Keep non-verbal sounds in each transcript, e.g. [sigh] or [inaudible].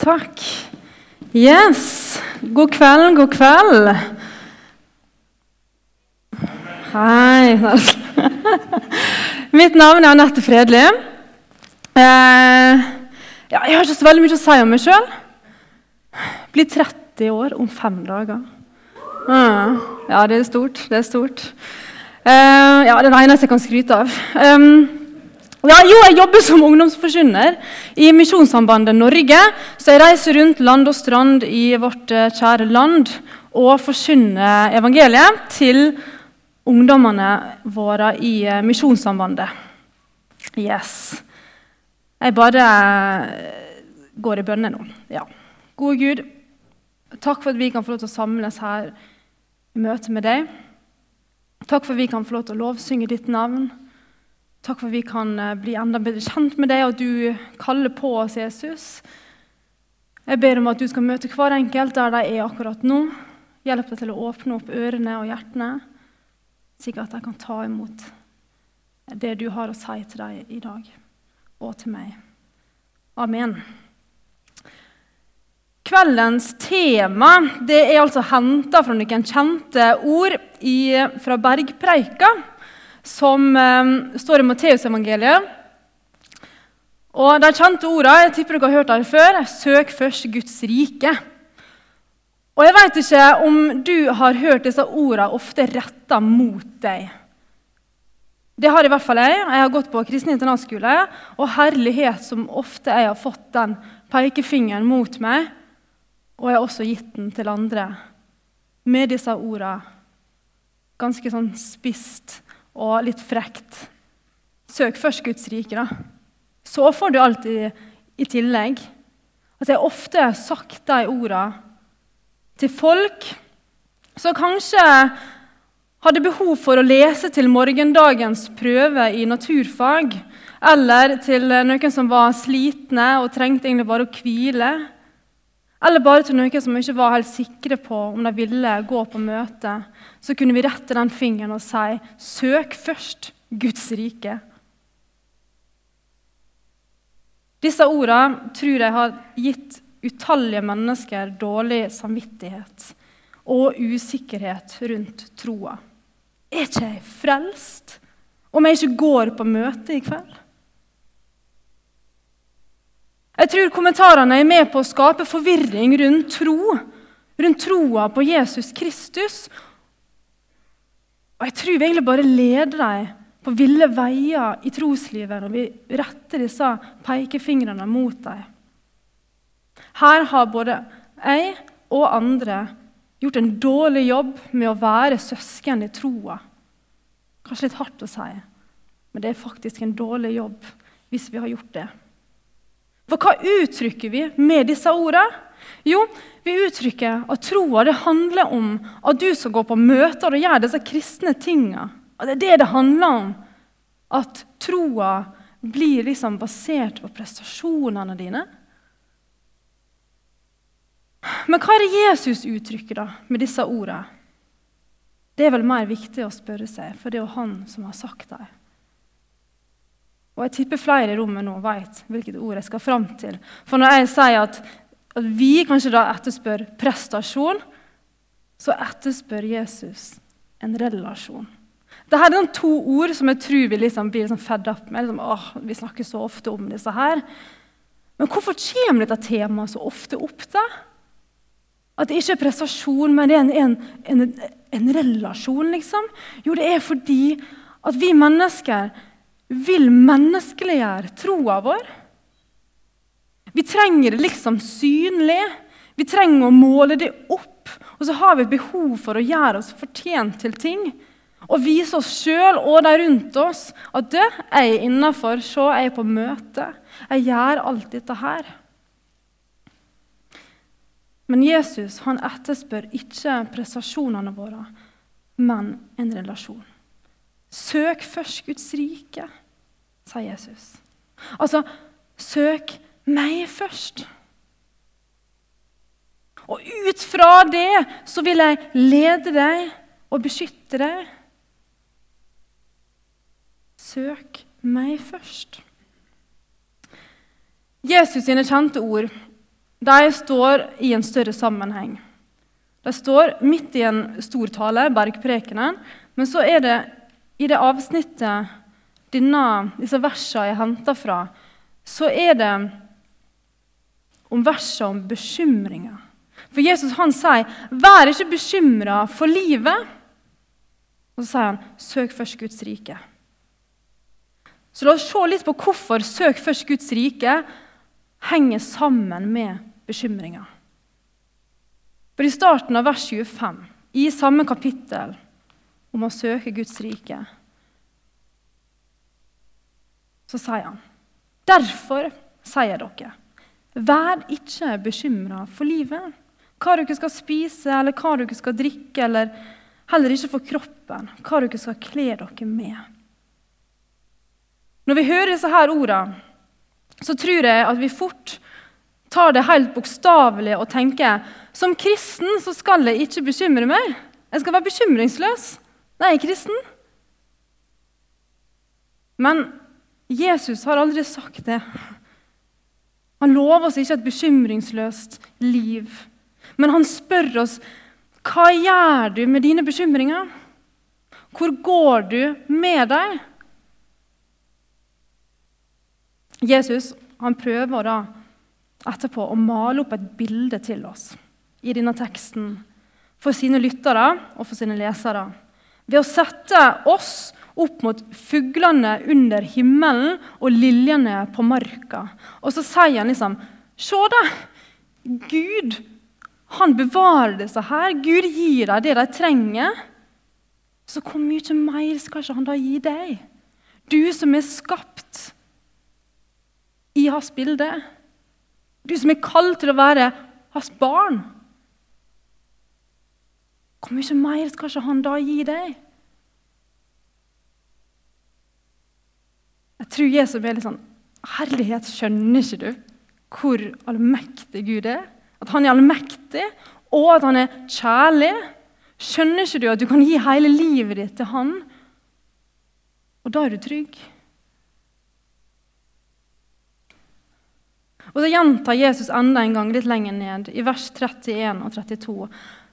Takk. Yes. God kveld, god kveld. Hei. [laughs] Mitt navn er Anette Fredli. Eh, ja, jeg har ikke så veldig mye å si om meg sjøl. Blir 30 år om fem dager. Ah, ja, det er stort. Det er stort. Eh, ja, det er det eneste jeg kan skryte av. Um, ja, jo, jeg jobber som ungdomsforkynner i Misjonssambandet Norge. Så jeg reiser rundt land og strand i vårt eh, kjære land og forkynner evangeliet til ungdommene våre i eh, Misjonssambandet. Yes. Jeg bare eh, går i bønner nå. Ja. Gode Gud, takk for at vi kan få lov til å samles her i møte med deg. Takk for at vi kan få lov til å lovsynge ditt navn. Takk for at vi kan eh, bli enda bedre kjent med deg, og at du kaller på oss, Jesus. Jeg ber om at du skal møte hver enkelt der de er akkurat nå. Hjelp deg til å åpne opp ørene og hjertene, slik at de kan ta imot det du har å si til dem i dag, og til meg. Amen. Kveldens tema det er altså henta fra noen kjente ord i, fra Bergpreika som eh, står i Matteusevangeliet. Og De kjente ordene jeg tipper dere har hørt dem før. Søk først Guds rike. Og Jeg vet ikke om du har hørt disse ordene ofte retta mot deg. Det har i hvert fall jeg. Jeg har gått på kristen internatskole, og herlighet som ofte jeg har fått den pekefingeren mot meg, og jeg har også gitt den til andre med disse ordene. Ganske sånn spisst og litt frekt. Søk først Guds rike, da. Så får du alt i, i tillegg. At jeg ofte har sagt de ordene til folk som kanskje hadde behov for å lese til morgendagens prøve i naturfag, eller til noen som var slitne og trengte egentlig bare å hvile. Eller bare til noen som ikke var helt sikre på om de ville gå på møte. Så kunne vi rette den fingeren og si 'søk først Guds rike'. Disse ordene tror jeg har gitt utallige mennesker dårlig samvittighet og usikkerhet rundt troa. Er ikke jeg frelst om jeg ikke går på møte i kveld? Jeg tror kommentarene er med på å skape forvirring rundt tro, rundt troa på Jesus Kristus. Og jeg tror vi egentlig bare leder dem på ville veier i troslivet når vi retter disse pekefingrene mot dem. Her har både jeg og andre gjort en dårlig jobb med å være søsken i troa. Kanskje litt hardt å si, men det er faktisk en dårlig jobb hvis vi har gjort det. For hva uttrykker vi med disse ordene? Jo, vi uttrykker at troa handler om at du skal gå på møter og gjøre disse kristne tinga. At det er det det handler om. At troa blir liksom basert på prestasjonene dine. Men hva er det Jesus uttrykker da med disse ordene? Det er vel mer viktig å spørre seg, for det er jo han som har sagt det. Og jeg tipper flere i rommet nå vet hvilket ord jeg skal fram til. For når jeg sier at, at vi kanskje da etterspør prestasjon, så etterspør Jesus en relasjon. Dette er to ord som jeg tror vi liksom blir liksom fed up med. Liksom, åh, vi snakker så ofte om disse her. Men hvorfor kommer dette temaet så ofte opp? da? At det ikke er prestasjon, men det er en, en, en, en relasjon, liksom? Jo, det er fordi at vi mennesker vil menneskeliggjøre troa vår. Vi trenger det liksom synlig. Vi trenger å måle det opp. Og så har vi behov for å gjøre oss fortjent til ting. Og vise oss sjøl og de rundt oss at det, jeg er innafor. Se, jeg er på møte. Jeg gjør alt dette her. Men Jesus han etterspør ikke prestasjonene våre, men en relasjon. Søk først Guds rike sa Jesus. Altså, søk meg først. Og ut fra det så vil jeg lede deg og beskytte deg. Søk meg først. Jesus sine kjente ord de står i en større sammenheng. De står midt i en stor tale, bergprekenen, men så er det i det avsnittet denne, disse versene er henta fra, så er det om versene om bekymringer. For Jesus han sier, 'Vær ikke bekymra for livet.' Og så sier han, 'Søk først Guds rike'. Så la oss se litt på hvorfor 'søk først Guds rike' henger sammen med bekymringer. For I starten av vers 25, i samme kapittel om å søke Guds rike, så sier han Derfor sier dere, vær ikke bekymra for livet, hva dere skal spise, eller hva dere skal drikke, eller heller ikke for kroppen, hva dere skal kle dere med. Når vi hører disse her ordene, så tror jeg at vi fort tar det helt bokstavelig og tenker som kristen så skal jeg ikke bekymre meg. Jeg skal være bekymringsløs når jeg er kristen. Men Jesus har aldri sagt det. Han lover oss ikke et bekymringsløst liv. Men han spør oss hva gjør du med dine bekymringer? Hvor går du med dem? Jesus han prøver da etterpå å male opp et bilde til oss i denne teksten for sine lyttere og for sine lesere. Ved å sette oss opp mot fuglene under himmelen og liljene på marka. Og så sier han liksom Se, da! Gud han bevarer disse her. Gud gir dem det de trenger. Så hvor mye mer skal ikke han da gi deg? Du som er skapt i hans bilde. Du som er kalt til å være hans barn. Hvor mye mer skal ikke han da gi deg? Jeg tror Jesu er litt sånn Herlighet, skjønner ikke du hvor allmektig Gud er? At han er allmektig, og at han er kjærlig? Skjønner ikke du at du kan gi hele livet ditt til han? Og da er du trygg. Og Så gjentar Jesus enda en gang litt lenger ned, i vers 31 og 32.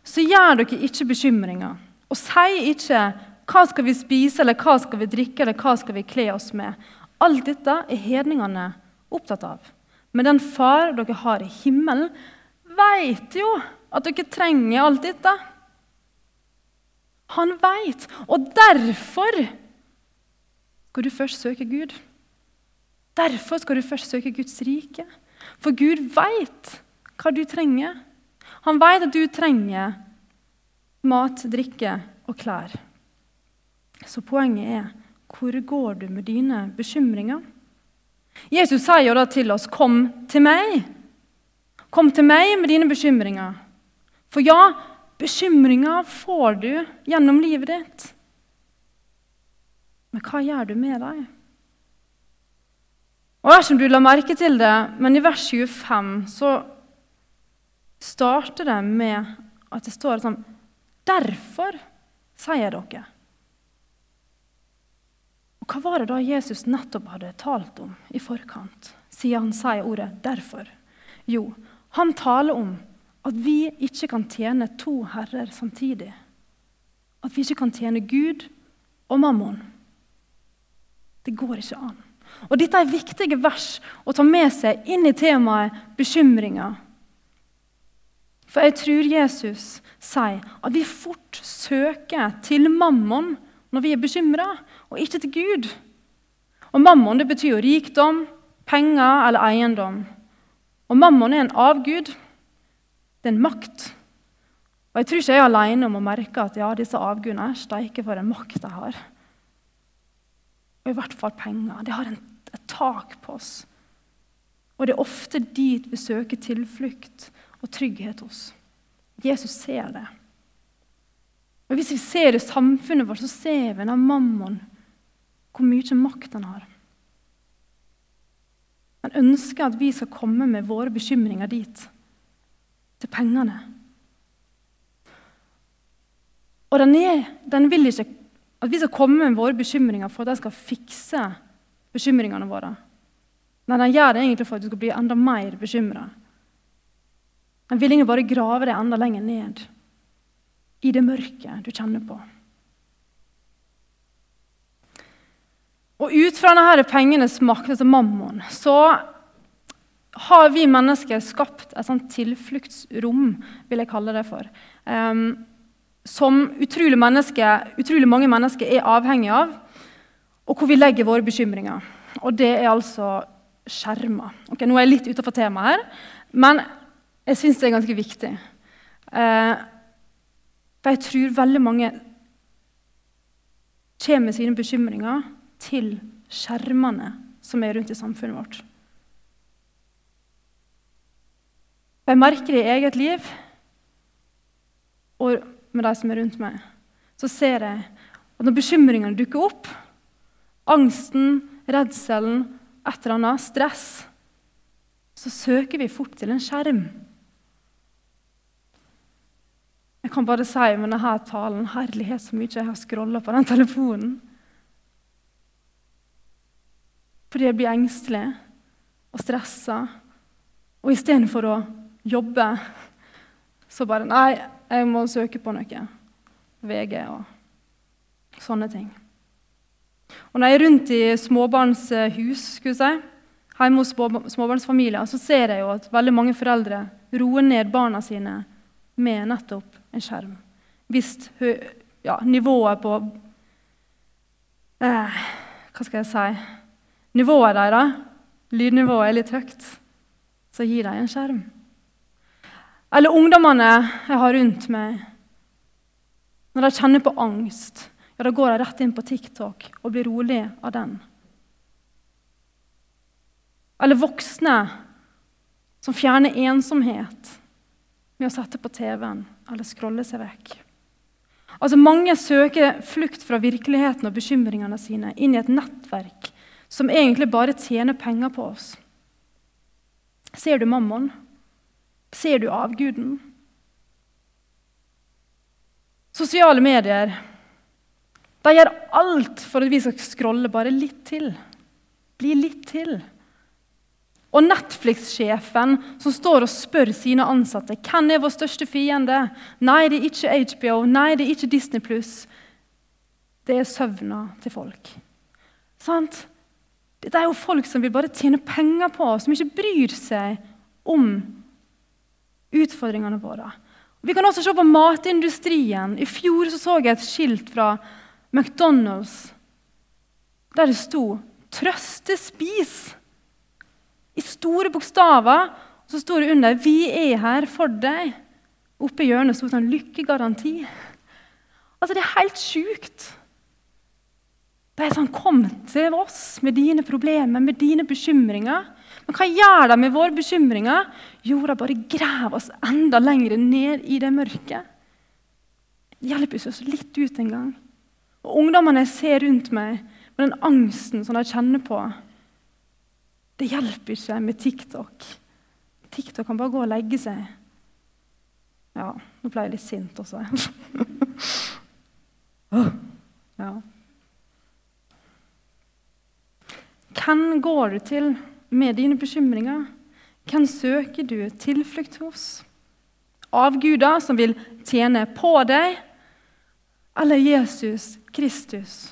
Så gjør dere ikke bekymringer, og si ikke hva skal vi spise, eller hva skal vi drikke, eller hva skal vi kle oss med. Alt dette er hedningene opptatt av. Men den far dere har i himmelen, vet jo at dere trenger alt dette. Han vet, og derfor skal du først søke Gud. Derfor skal du først søke Guds rike. For Gud vet hva du trenger. Han vet at du trenger mat, drikke og klær. Så poenget er hvor går du med dine bekymringer? Jesus sier jo da til oss, 'Kom til meg'. Kom til meg med dine bekymringer. For ja, bekymringer får du gjennom livet ditt. Men hva gjør du med dem? Og Jeg vet ikke om du la merke til det, men i vers 25 så starter det med at det står sånn Derfor sier dere. Var det da Jesus nettopp hadde talt om i forkant, siden han sier ordet 'derfor'? Jo, han taler om at vi ikke kan tjene to herrer samtidig. At vi ikke kan tjene Gud og mammon. Det går ikke an. Og Dette er viktige vers å ta med seg inn i temaet bekymringer. For jeg tror Jesus sier at vi fort søker til mammon når vi er bekymra, og ikke til Gud. Og Mammon det betyr jo rikdom, penger eller eiendom. Og mammon er en avgud. Det er en makt. Og Jeg tror ikke jeg er alene om å merke at ja, disse avgudene steiker for en makt de har. Og i hvert fall penger. Det har en, et tak på oss. Og det er ofte dit vi søker tilflukt og trygghet hos. Jesus ser det. Og Hvis vi ser det i samfunnet vårt, så ser vi av mammon hvor mye makt han har. Han ønsker at vi skal komme med våre bekymringer dit, til pengene. Og den, er, den vil ikke at vi skal komme med våre bekymringer for at de skal fikse bekymringene våre. Nei, den gjør det egentlig for at du skal bli enda mer bekymra. Den vil egentlig bare grave deg enda lenger ned i det mørket du kjenner på. Og ut fra denne pengenes makt, altså mammon, så har vi mennesker skapt et sånt tilfluktsrom, vil jeg kalle det for, um, som utrolig, utrolig, mange mennesker er avhengig av, og hvor vi legger våre bekymringer. Og det er altså skjerma. Okay, nå er jeg litt utenfor temaet her, men jeg syns det er ganske viktig. Uh, for jeg tror veldig mange kommer med sine bekymringer til skjermene som er rundt i samfunnet vårt. Jeg merker det i eget liv og med de som er rundt meg. Så ser jeg at når bekymringene dukker opp, angsten, redselen, et eller annet, stress, så søker vi fort til en skjerm. Jeg kan bare si med denne talen Herlighet, så mye jeg har scrolla på den telefonen. Fordi jeg blir engstelig og stressa. Og istedenfor å jobbe, så bare Nei, jeg må søke på noe. VG og sånne ting. Og når jeg er rundt i småbarnshus, skulle jeg si, hjemme hos småbarnsfamilier, så ser jeg jo at veldig mange foreldre roer ned barna sine med nettopp en skjerm. Hvis ja, nivået på eh, Hva skal jeg si Nivået deres, lydnivået, er litt høyt, så gir dem en skjerm. Eller ungdommene jeg har rundt meg. Når de kjenner på angst, ja, da går de rett inn på TikTok og blir rolig av den. Eller voksne som fjerner ensomhet med å sette på TV-en eller scrolle seg vekk. Altså Mange søker flukt fra virkeligheten og bekymringene sine inn i et nettverk som egentlig bare tjener penger på oss. Ser du mammon? Ser du avguden? Sosiale medier de gjør alt for at vi skal scrolle bare litt til. Bli litt til. Og Netflix-sjefen som står og spør sine ansatte hvem er vår største fiende. Nei, det er ikke HBO. Nei, det er ikke Disney pluss. Det er søvna til folk. Sant? Dette er jo folk som vil bare tjene penger på oss, som ikke bryr seg om utfordringene våre. Vi kan også se på matindustrien. I fjor så, så jeg et skilt fra McDonald's der det sto 'Trøstespis' i store bokstaver. Så sto det under 'Vi er her for deg'. Oppe i hjørnet sto det en 'lykkegaranti'. Altså, Det er helt sjukt. Det er sånn, Kom til oss med dine problemer, med dine bekymringer. Men hva gjør de med våre bekymringer? Jo, de bare graver oss enda lenger ned i det mørket. Det hjelper oss litt ut en gang. Og Ungdommene jeg ser rundt meg, med den angsten som de kjenner på Det hjelper ikke med TikTok. TikTok kan bare gå og legge seg. Ja, nå ble jeg litt sint også. [laughs] ja. Hvem går du til med dine bekymringer? Hvem søker du tilflukt hos? Avguder som vil tjene på deg, eller Jesus Kristus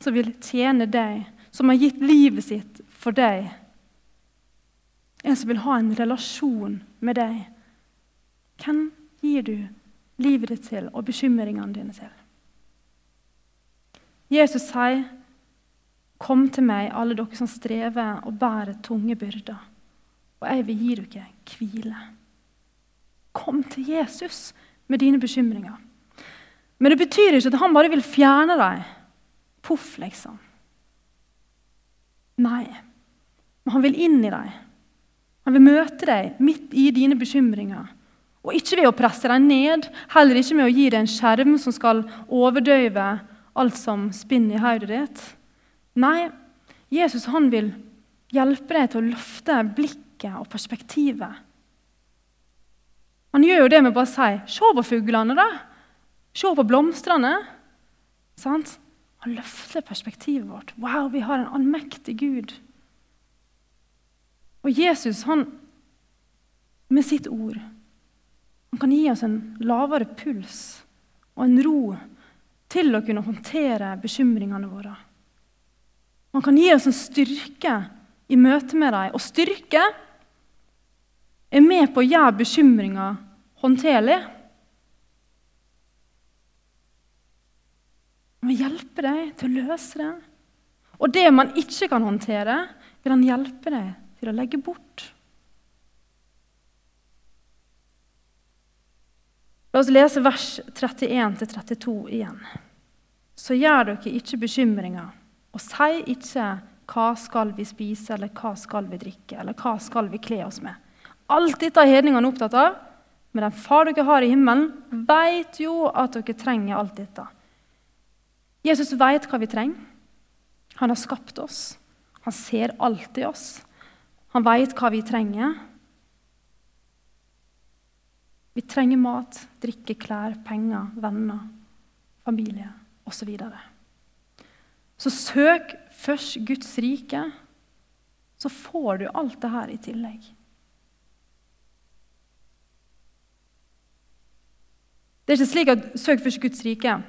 som vil tjene deg, som har gitt livet sitt for deg? En som vil ha en relasjon med deg. Hvem gir du livet ditt til og bekymringene dine til? Jesus sier 'Kom til meg, alle dere som strever og bærer tunge byrder, og jeg vil gi dere hvile'. Kom til Jesus med dine bekymringer. Men det betyr ikke at han bare vil fjerne dem. Poff, liksom. Nei. Men han vil inn i dem. Han vil møte deg midt i dine bekymringer. Og ikke ved å presse deg ned, heller ikke med å gi deg en skjerm som skal overdøve alt som spinner i hodet ditt. Nei, Jesus han vil hjelpe deg til å løfte blikket og perspektivet. Han gjør jo det med bare å si 'Se på fuglene', da. Se på blomstene. Sant? Han løfter perspektivet vårt. Wow, vi har en allmektig Gud. Og Jesus, han, med sitt ord, Han kan gi oss en lavere puls og en ro til å kunne håndtere bekymringene våre. Han kan gi oss en styrke i møte med dem. Og styrke er med på å gjøre bekymringer håndterlig. Han vil hjelpe deg til å løse det. Og det man ikke kan håndtere, vil han hjelpe deg til å legge bort. La oss lese vers 31-32 igjen. Så gjør dere ikke bekymringer, og si ikke 'hva skal vi spise', eller 'hva skal vi drikke', eller 'hva skal vi kle oss med'. Alt dette er hedningene opptatt av, men den far dere har i himmelen, vet jo at dere trenger alt dette. Jesus vet hva vi trenger. Han har skapt oss. Han ser alltid oss. Han vet hva vi trenger. Vi trenger mat, drikke, klær, penger, venner, familie osv. Så, søk først Guds rike, så får du alt det her i tillegg. Det er ikke slik at 'søk først Guds rike'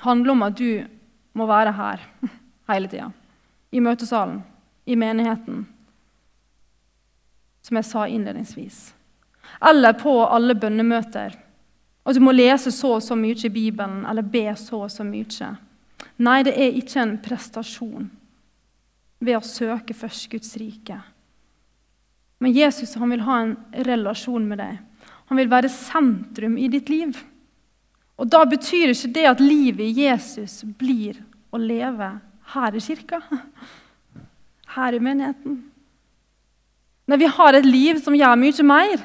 handler om at du må være her [laughs] hele tida. I møtesalen, i menigheten, som jeg sa innledningsvis. Eller på alle bønnemøter. At du må lese så og så mye i Bibelen eller be så og så mye. Nei, det er ikke en prestasjon ved å søke først Guds rike. Men Jesus han vil ha en relasjon med deg. Han vil være sentrum i ditt liv. Og Da betyr ikke det at livet i Jesus blir å leve her i kirka, [laughs] her i menigheten. Nei, vi har et liv som gjør mye mer.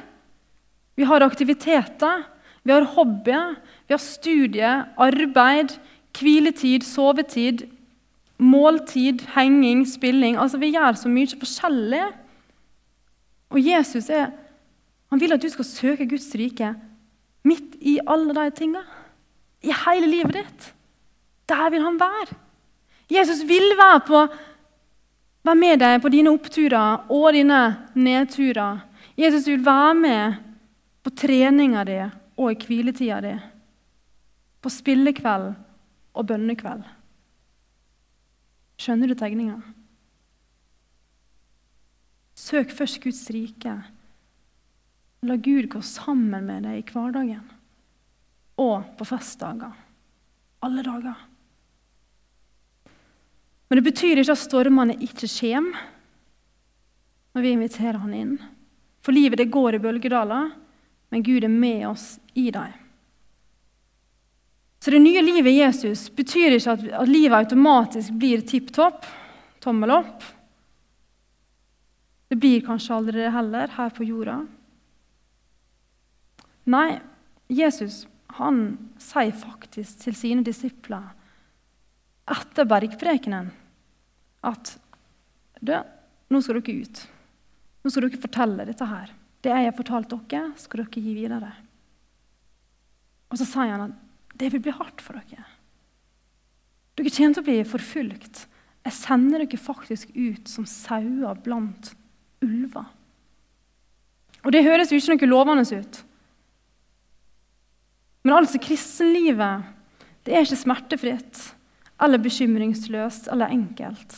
Vi har aktiviteter, vi har hobbyer, vi har studie, arbeid, hviletid, sovetid, måltid, henging, spilling. Altså, Vi gjør så mye forskjellig. Og Jesus er, han vil at du skal søke Guds rike midt i alle de tingene. I hele livet ditt. Der vil han være. Jesus vil være, på, være med deg på dine oppturer og dine nedturer. Jesus vil være med på treninga di og i hviletida di. På spillekveld og bønnekveld. Skjønner du tegninga? Søk først Guds rike. La Gud gå sammen med deg i hverdagen og på festdager. Alle dager. Men det betyr ikke at stormene ikke kommer når vi inviterer han inn. For livet det går i bølgedaler, men Gud er med oss i dem. Så det nye livet i Jesus betyr ikke at, at livet automatisk blir tipp topp, tommel opp. Det blir kanskje aldri det heller her på jorda. Nei, Jesus han sier faktisk til sine disipler etter bergprekenen at nå skal dere ut. Nå skal dere fortelle dette her. Det jeg har fortalt dere, skal dere gi videre. Og så sier han at det vil bli hardt for dere. Dere kommer til å bli forfulgt. Jeg sender dere faktisk ut som sauer blant ulver. Og det høres jo ikke noe lovende ut. Men altså, kristenlivet det er ikke smertefritt eller bekymringsløst eller enkelt.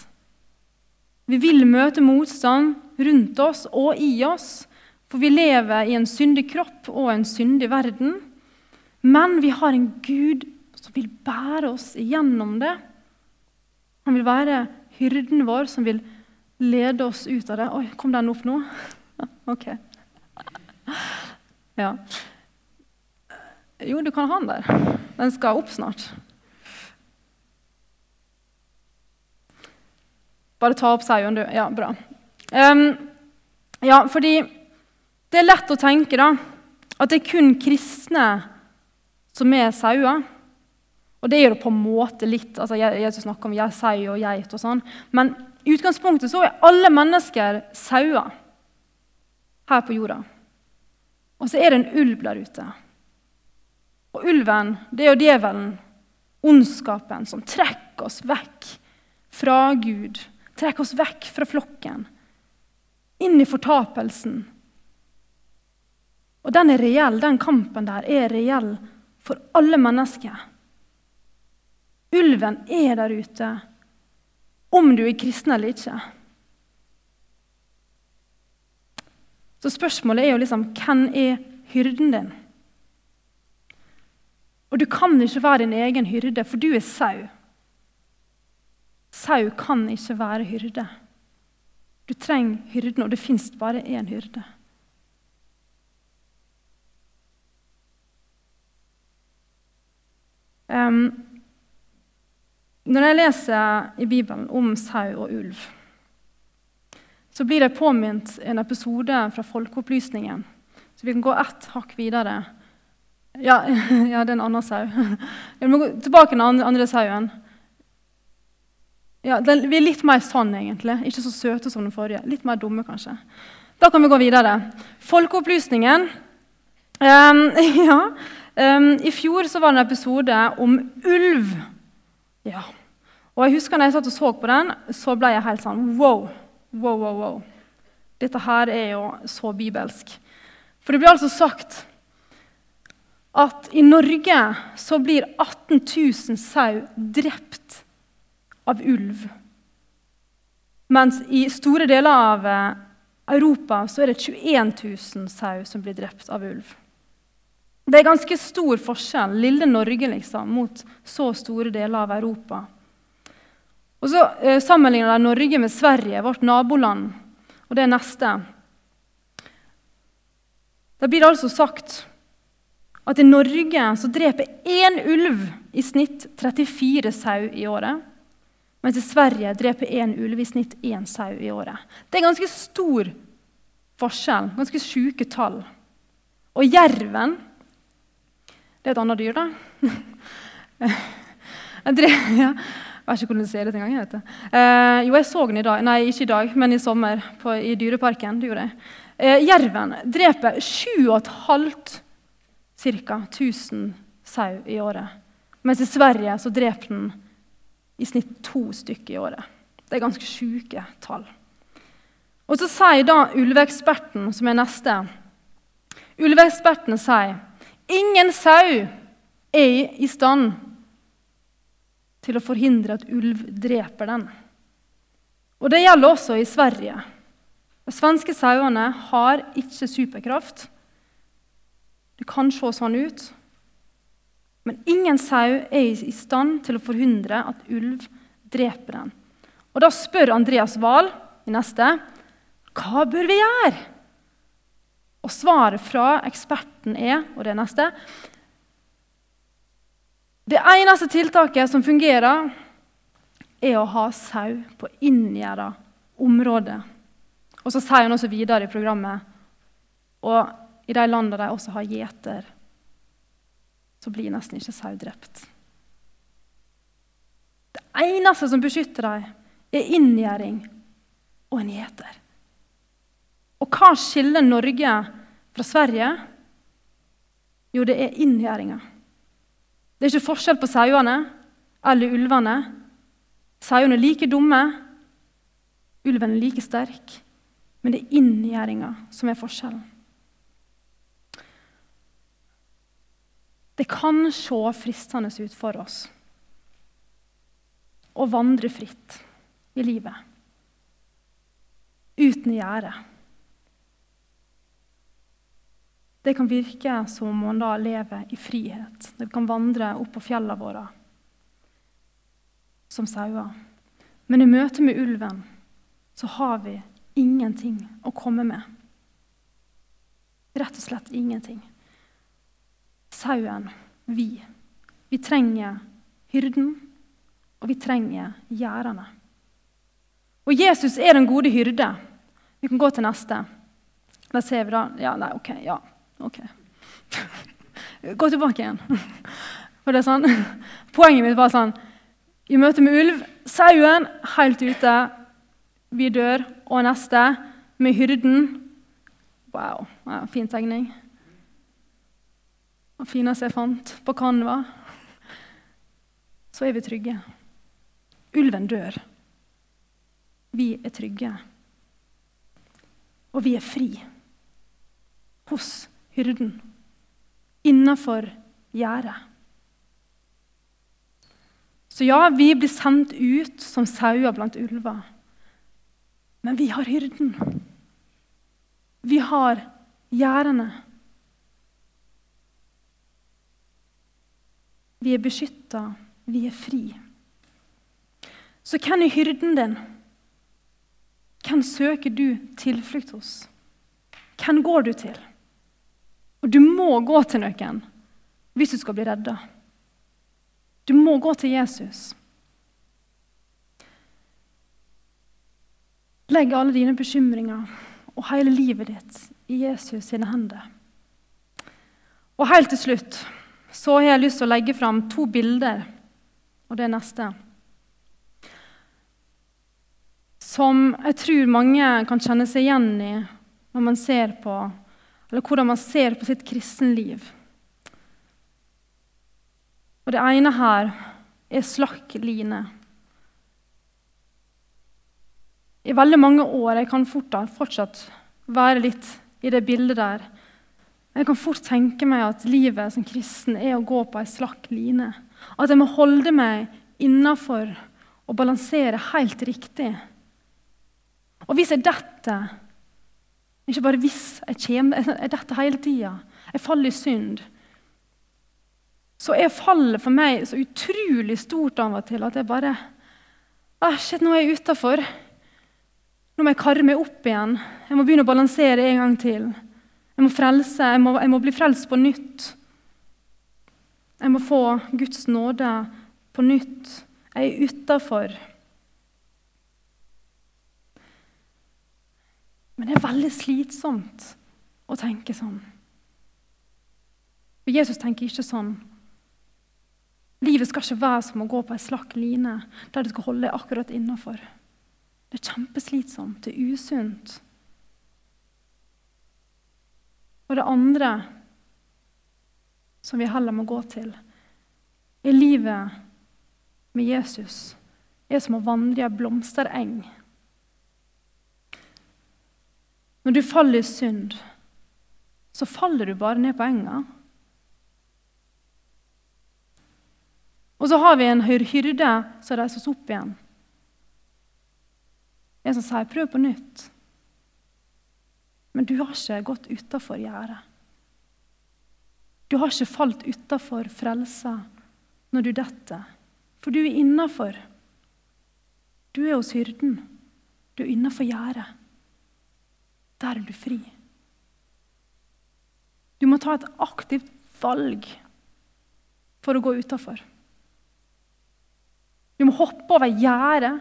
Vi vil møte motstand rundt oss og i oss, for vi lever i en syndig kropp og en syndig verden. Men vi har en Gud som vil bære oss igjennom det. Han vil være hyrden vår, som vil lede oss ut av det. Oi, kom den opp nå? [laughs] ok. Ja. Jo, du kan ha den der. Den skal opp snart. Bare ta opp sauen, du. Ja, bra. Um, ja, fordi det er lett å tenke da, at det er kun kristne som er sauer. Og det er jo på en måte litt altså Jesus snakker om jeg, sau og geit og sånn. Men i utgangspunktet så er alle mennesker sauer her på jorda. Og så er det en ulv der ute. Og ulven, det er jo djevelen, ondskapen, som trekker oss vekk fra Gud. Trekker oss vekk fra flokken, inn i fortapelsen. Og den er reell, den kampen der er reell for alle mennesker. Ulven er der ute, om du er kristen eller ikke. Så spørsmålet er jo liksom hvem er hyrden din? Og du kan ikke være din egen hyrde, for du er sau. Sau kan ikke være hyrde. Du trenger hyrden, og det fins bare én hyrde. Um, når jeg leser i Bibelen om sau og ulv, så blir jeg påminnet en episode fra Folkeopplysningen. Så vi kan gå ett hakk videre. Ja, [laughs] ja det er en annen sau. [laughs] Jeg må gå tilbake til den andre sauen. Ja, den, vi er litt mer sånn, egentlig. Ikke så søte som den forrige. Litt mer dumme, kanskje. Da kan vi gå videre. Folkeopplysningen. Um, [laughs] ja. Um, I fjor så var det en episode om ulv. Ja. Og jeg husker når jeg satt og så på den, så ble jeg helt sånn wow. Wow, wow, wow. Dette her er jo så bibelsk. For det blir altså sagt at i Norge så blir 18 000 sau drept av ulv. Mens i store deler av eh, Europa så er det 21 000 sau som blir drept av ulv. Det er ganske stor forskjell, lille Norge liksom, mot så store deler av Europa. Og så eh, Sammenligner de Norge med Sverige, vårt naboland, og det neste. Da blir det altså sagt at i Norge så dreper én ulv i snitt 34 sau i året. Mens i Sverige dreper én ulv i snitt én sau i året. Det er ganske stor forskjell. Ganske sjuke tall. Og jerven Det er et annet dyr, da. [laughs] jeg, drev, ja, jeg vet ikke hvordan du ser det engang. Eh, jo, jeg så den i dag. Nei, ikke i dag, men i sommer på, i Dyreparken. det gjorde jeg. Eh, jerven dreper 7,5 ca. 1000 sau i året. Mens i Sverige så dreper den i snitt to stykker i året. Det er ganske sjuke tall. Og så sier da ulveeksperten, som er neste Ulveekspertene sier ingen sau er i stand til å forhindre at ulv dreper den. Og Det gjelder også i Sverige. De svenske sauene har ikke superkraft. Det kan se sånn ut, men ingen sau er i stand til å forhindre at ulv dreper den. Og Da spør Andreas Wahl i neste hva bør vi gjøre? Og svaret fra eksperten er og det neste Det eneste tiltaket som fungerer, er å ha sau på inngjerda område. Og så sier han også videre i programmet og i de landene de også har gjeter så blir nesten ikke sau drept. Det eneste som beskytter dem, er inngjerding og en gjeter. Og hva skiller Norge fra Sverige? Jo, det er inngjerdinga. Det er ikke forskjell på sauene eller ulvene. Sauene er like dumme, ulven er like sterk. Men det er inngjerdinga som er forskjellen. Det kan se fristende ut for oss å vandre fritt i livet uten gjerde. Det kan virke som om man da lever i frihet. Det kan vandre opp på fjellene våre som sauer. Men i møte med ulven så har vi ingenting å komme med. Rett og slett ingenting sauen, vi. Vi trenger hyrden, og vi trenger gjerdene. Og Jesus er den gode hyrde. Vi kan gå til neste. Der ser vi da Ja, nei, OK. Ja. Ok. Gå tilbake igjen. Sånn, Poenget mitt var sånn I møte med ulv, sauen helt ute. Vi dør. Og neste med hyrden. Wow, ja, fin tegning Den fineste jeg fant på Canva, så er vi trygge. Ulven dør. Vi er trygge. Og vi er fri hos hyrden. Innafor gjerdet. Så ja, vi blir sendt ut som sauer blant ulver. Men vi har hyrden. Vi har gjerdene. Vi er beskytta, vi er fri. Så hvem er hyrden din? Hvem søker du tilflukt hos? Hvem går du til? Og du må gå til noen hvis du skal bli redda. Du må gå til Jesus. Legg alle dine bekymringer og hele livet ditt i Jesus sine hender. Og helt til slutt så har jeg lyst til å legge fram to bilder, og det neste. Som jeg tror mange kan kjenne seg igjen i når man ser på, eller hvordan man ser på sitt kristenliv. Og det ene her er slakk line. I veldig mange år Jeg kan fortsatt være litt i det bildet der. Jeg kan fort tenke meg at livet som kristen er å gå på ei slakk line. At jeg må holde meg innafor og balansere helt riktig. Og hvis jeg detter Ikke bare hvis jeg kommer, jeg detter hele tida. Jeg faller i synd så er fallet for meg så utrolig stort av og til at jeg bare shit, Nå er jeg utafor. Nå må jeg karre meg opp igjen. Jeg må begynne å balansere en gang til. Jeg må frelse, jeg må, jeg må bli frelst på nytt. Jeg må få Guds nåde på nytt. Jeg er utafor. Men det er veldig slitsomt å tenke sånn. For Jesus tenker ikke sånn. Livet skal ikke være som å gå på ei slakk line der du skal holde deg akkurat innafor. Det er kjempeslitsomt. Det er usunt. Og det andre som vi heller må gå til, er livet med Jesus er som å vandre i ei blomstereng. Når du faller i synd, så faller du bare ned på enga. Og så har vi en hyrde som reiser oss opp igjen. En som sier 'prøv på nytt'. Men du har ikke gått utafor gjerdet. Du har ikke falt utafor frelsa når du detter, for du er innafor. Du er hos hyrden. Du er innafor gjerdet. Der er du fri. Du må ta et aktivt valg for å gå utafor. Du må hoppe over gjerdet.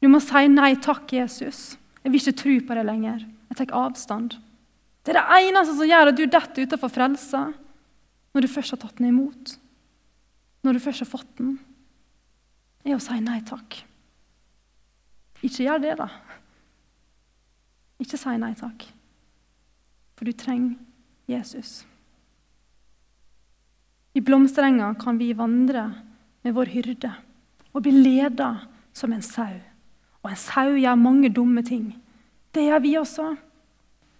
Du må si nei takk, Jesus. Jeg vil ikke tro på det lenger. Jeg tar avstand. Det er det eneste som gjør at du detter utenfor frelsa, når du først har tatt den imot. Når du først har fått den, er å si nei takk. Ikke gjør det, da. Ikke si nei takk. For du trenger Jesus. I blomsterenga kan vi vandre med vår hyrde og bli leda som en sau. Og en sau gjør mange dumme ting. Det gjør vi også.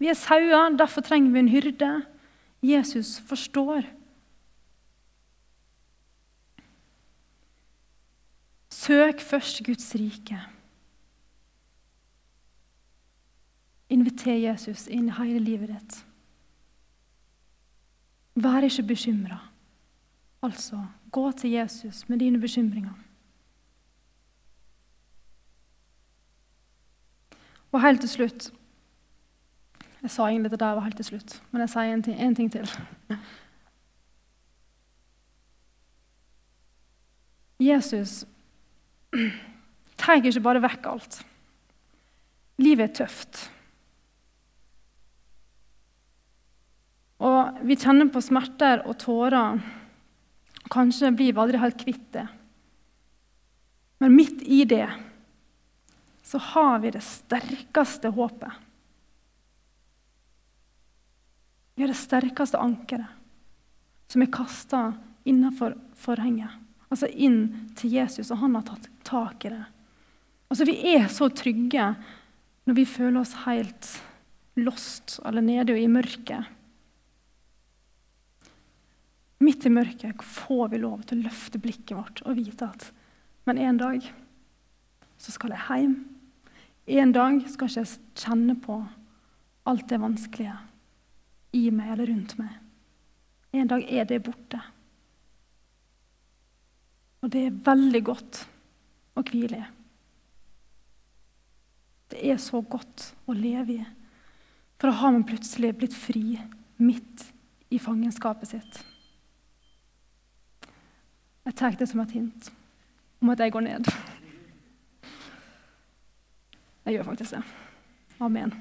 Vi er sauer, derfor trenger vi en hyrde. Jesus forstår. Søk først Guds rike. Inviter Jesus inn i hele livet ditt. Vær ikke bekymra. Altså, gå til Jesus med dine bekymringer. Og helt til slutt Jeg sa egentlig det der var helt til slutt, men jeg sier en ting, ting til. Jesus tar ikke bare vekk alt. Livet er tøft. Og vi kjenner på smerter og tårer Kanskje blir vi aldri helt kvitt det. Men midt i det så har vi det sterkeste håpet. Vi har det sterkeste ankeret som er kasta innenfor forhenget. Altså inn til Jesus, og han har tatt tak i det. Altså Vi er så trygge når vi føler oss helt lost eller nede i mørket. Midt i mørket får vi lov til å løfte blikket vårt og vite at men en dag så skal jeg hjem. En dag skal ikke jeg kjenne på alt det vanskelige i meg eller rundt meg. En dag er det borte. Og det er veldig godt å hvile i. Det er så godt å leve i. For da har man plutselig blitt fri midt i fangenskapet sitt. Jeg tar det som et hint om at jeg går ned. Jeg gjør faktisk det. Amen.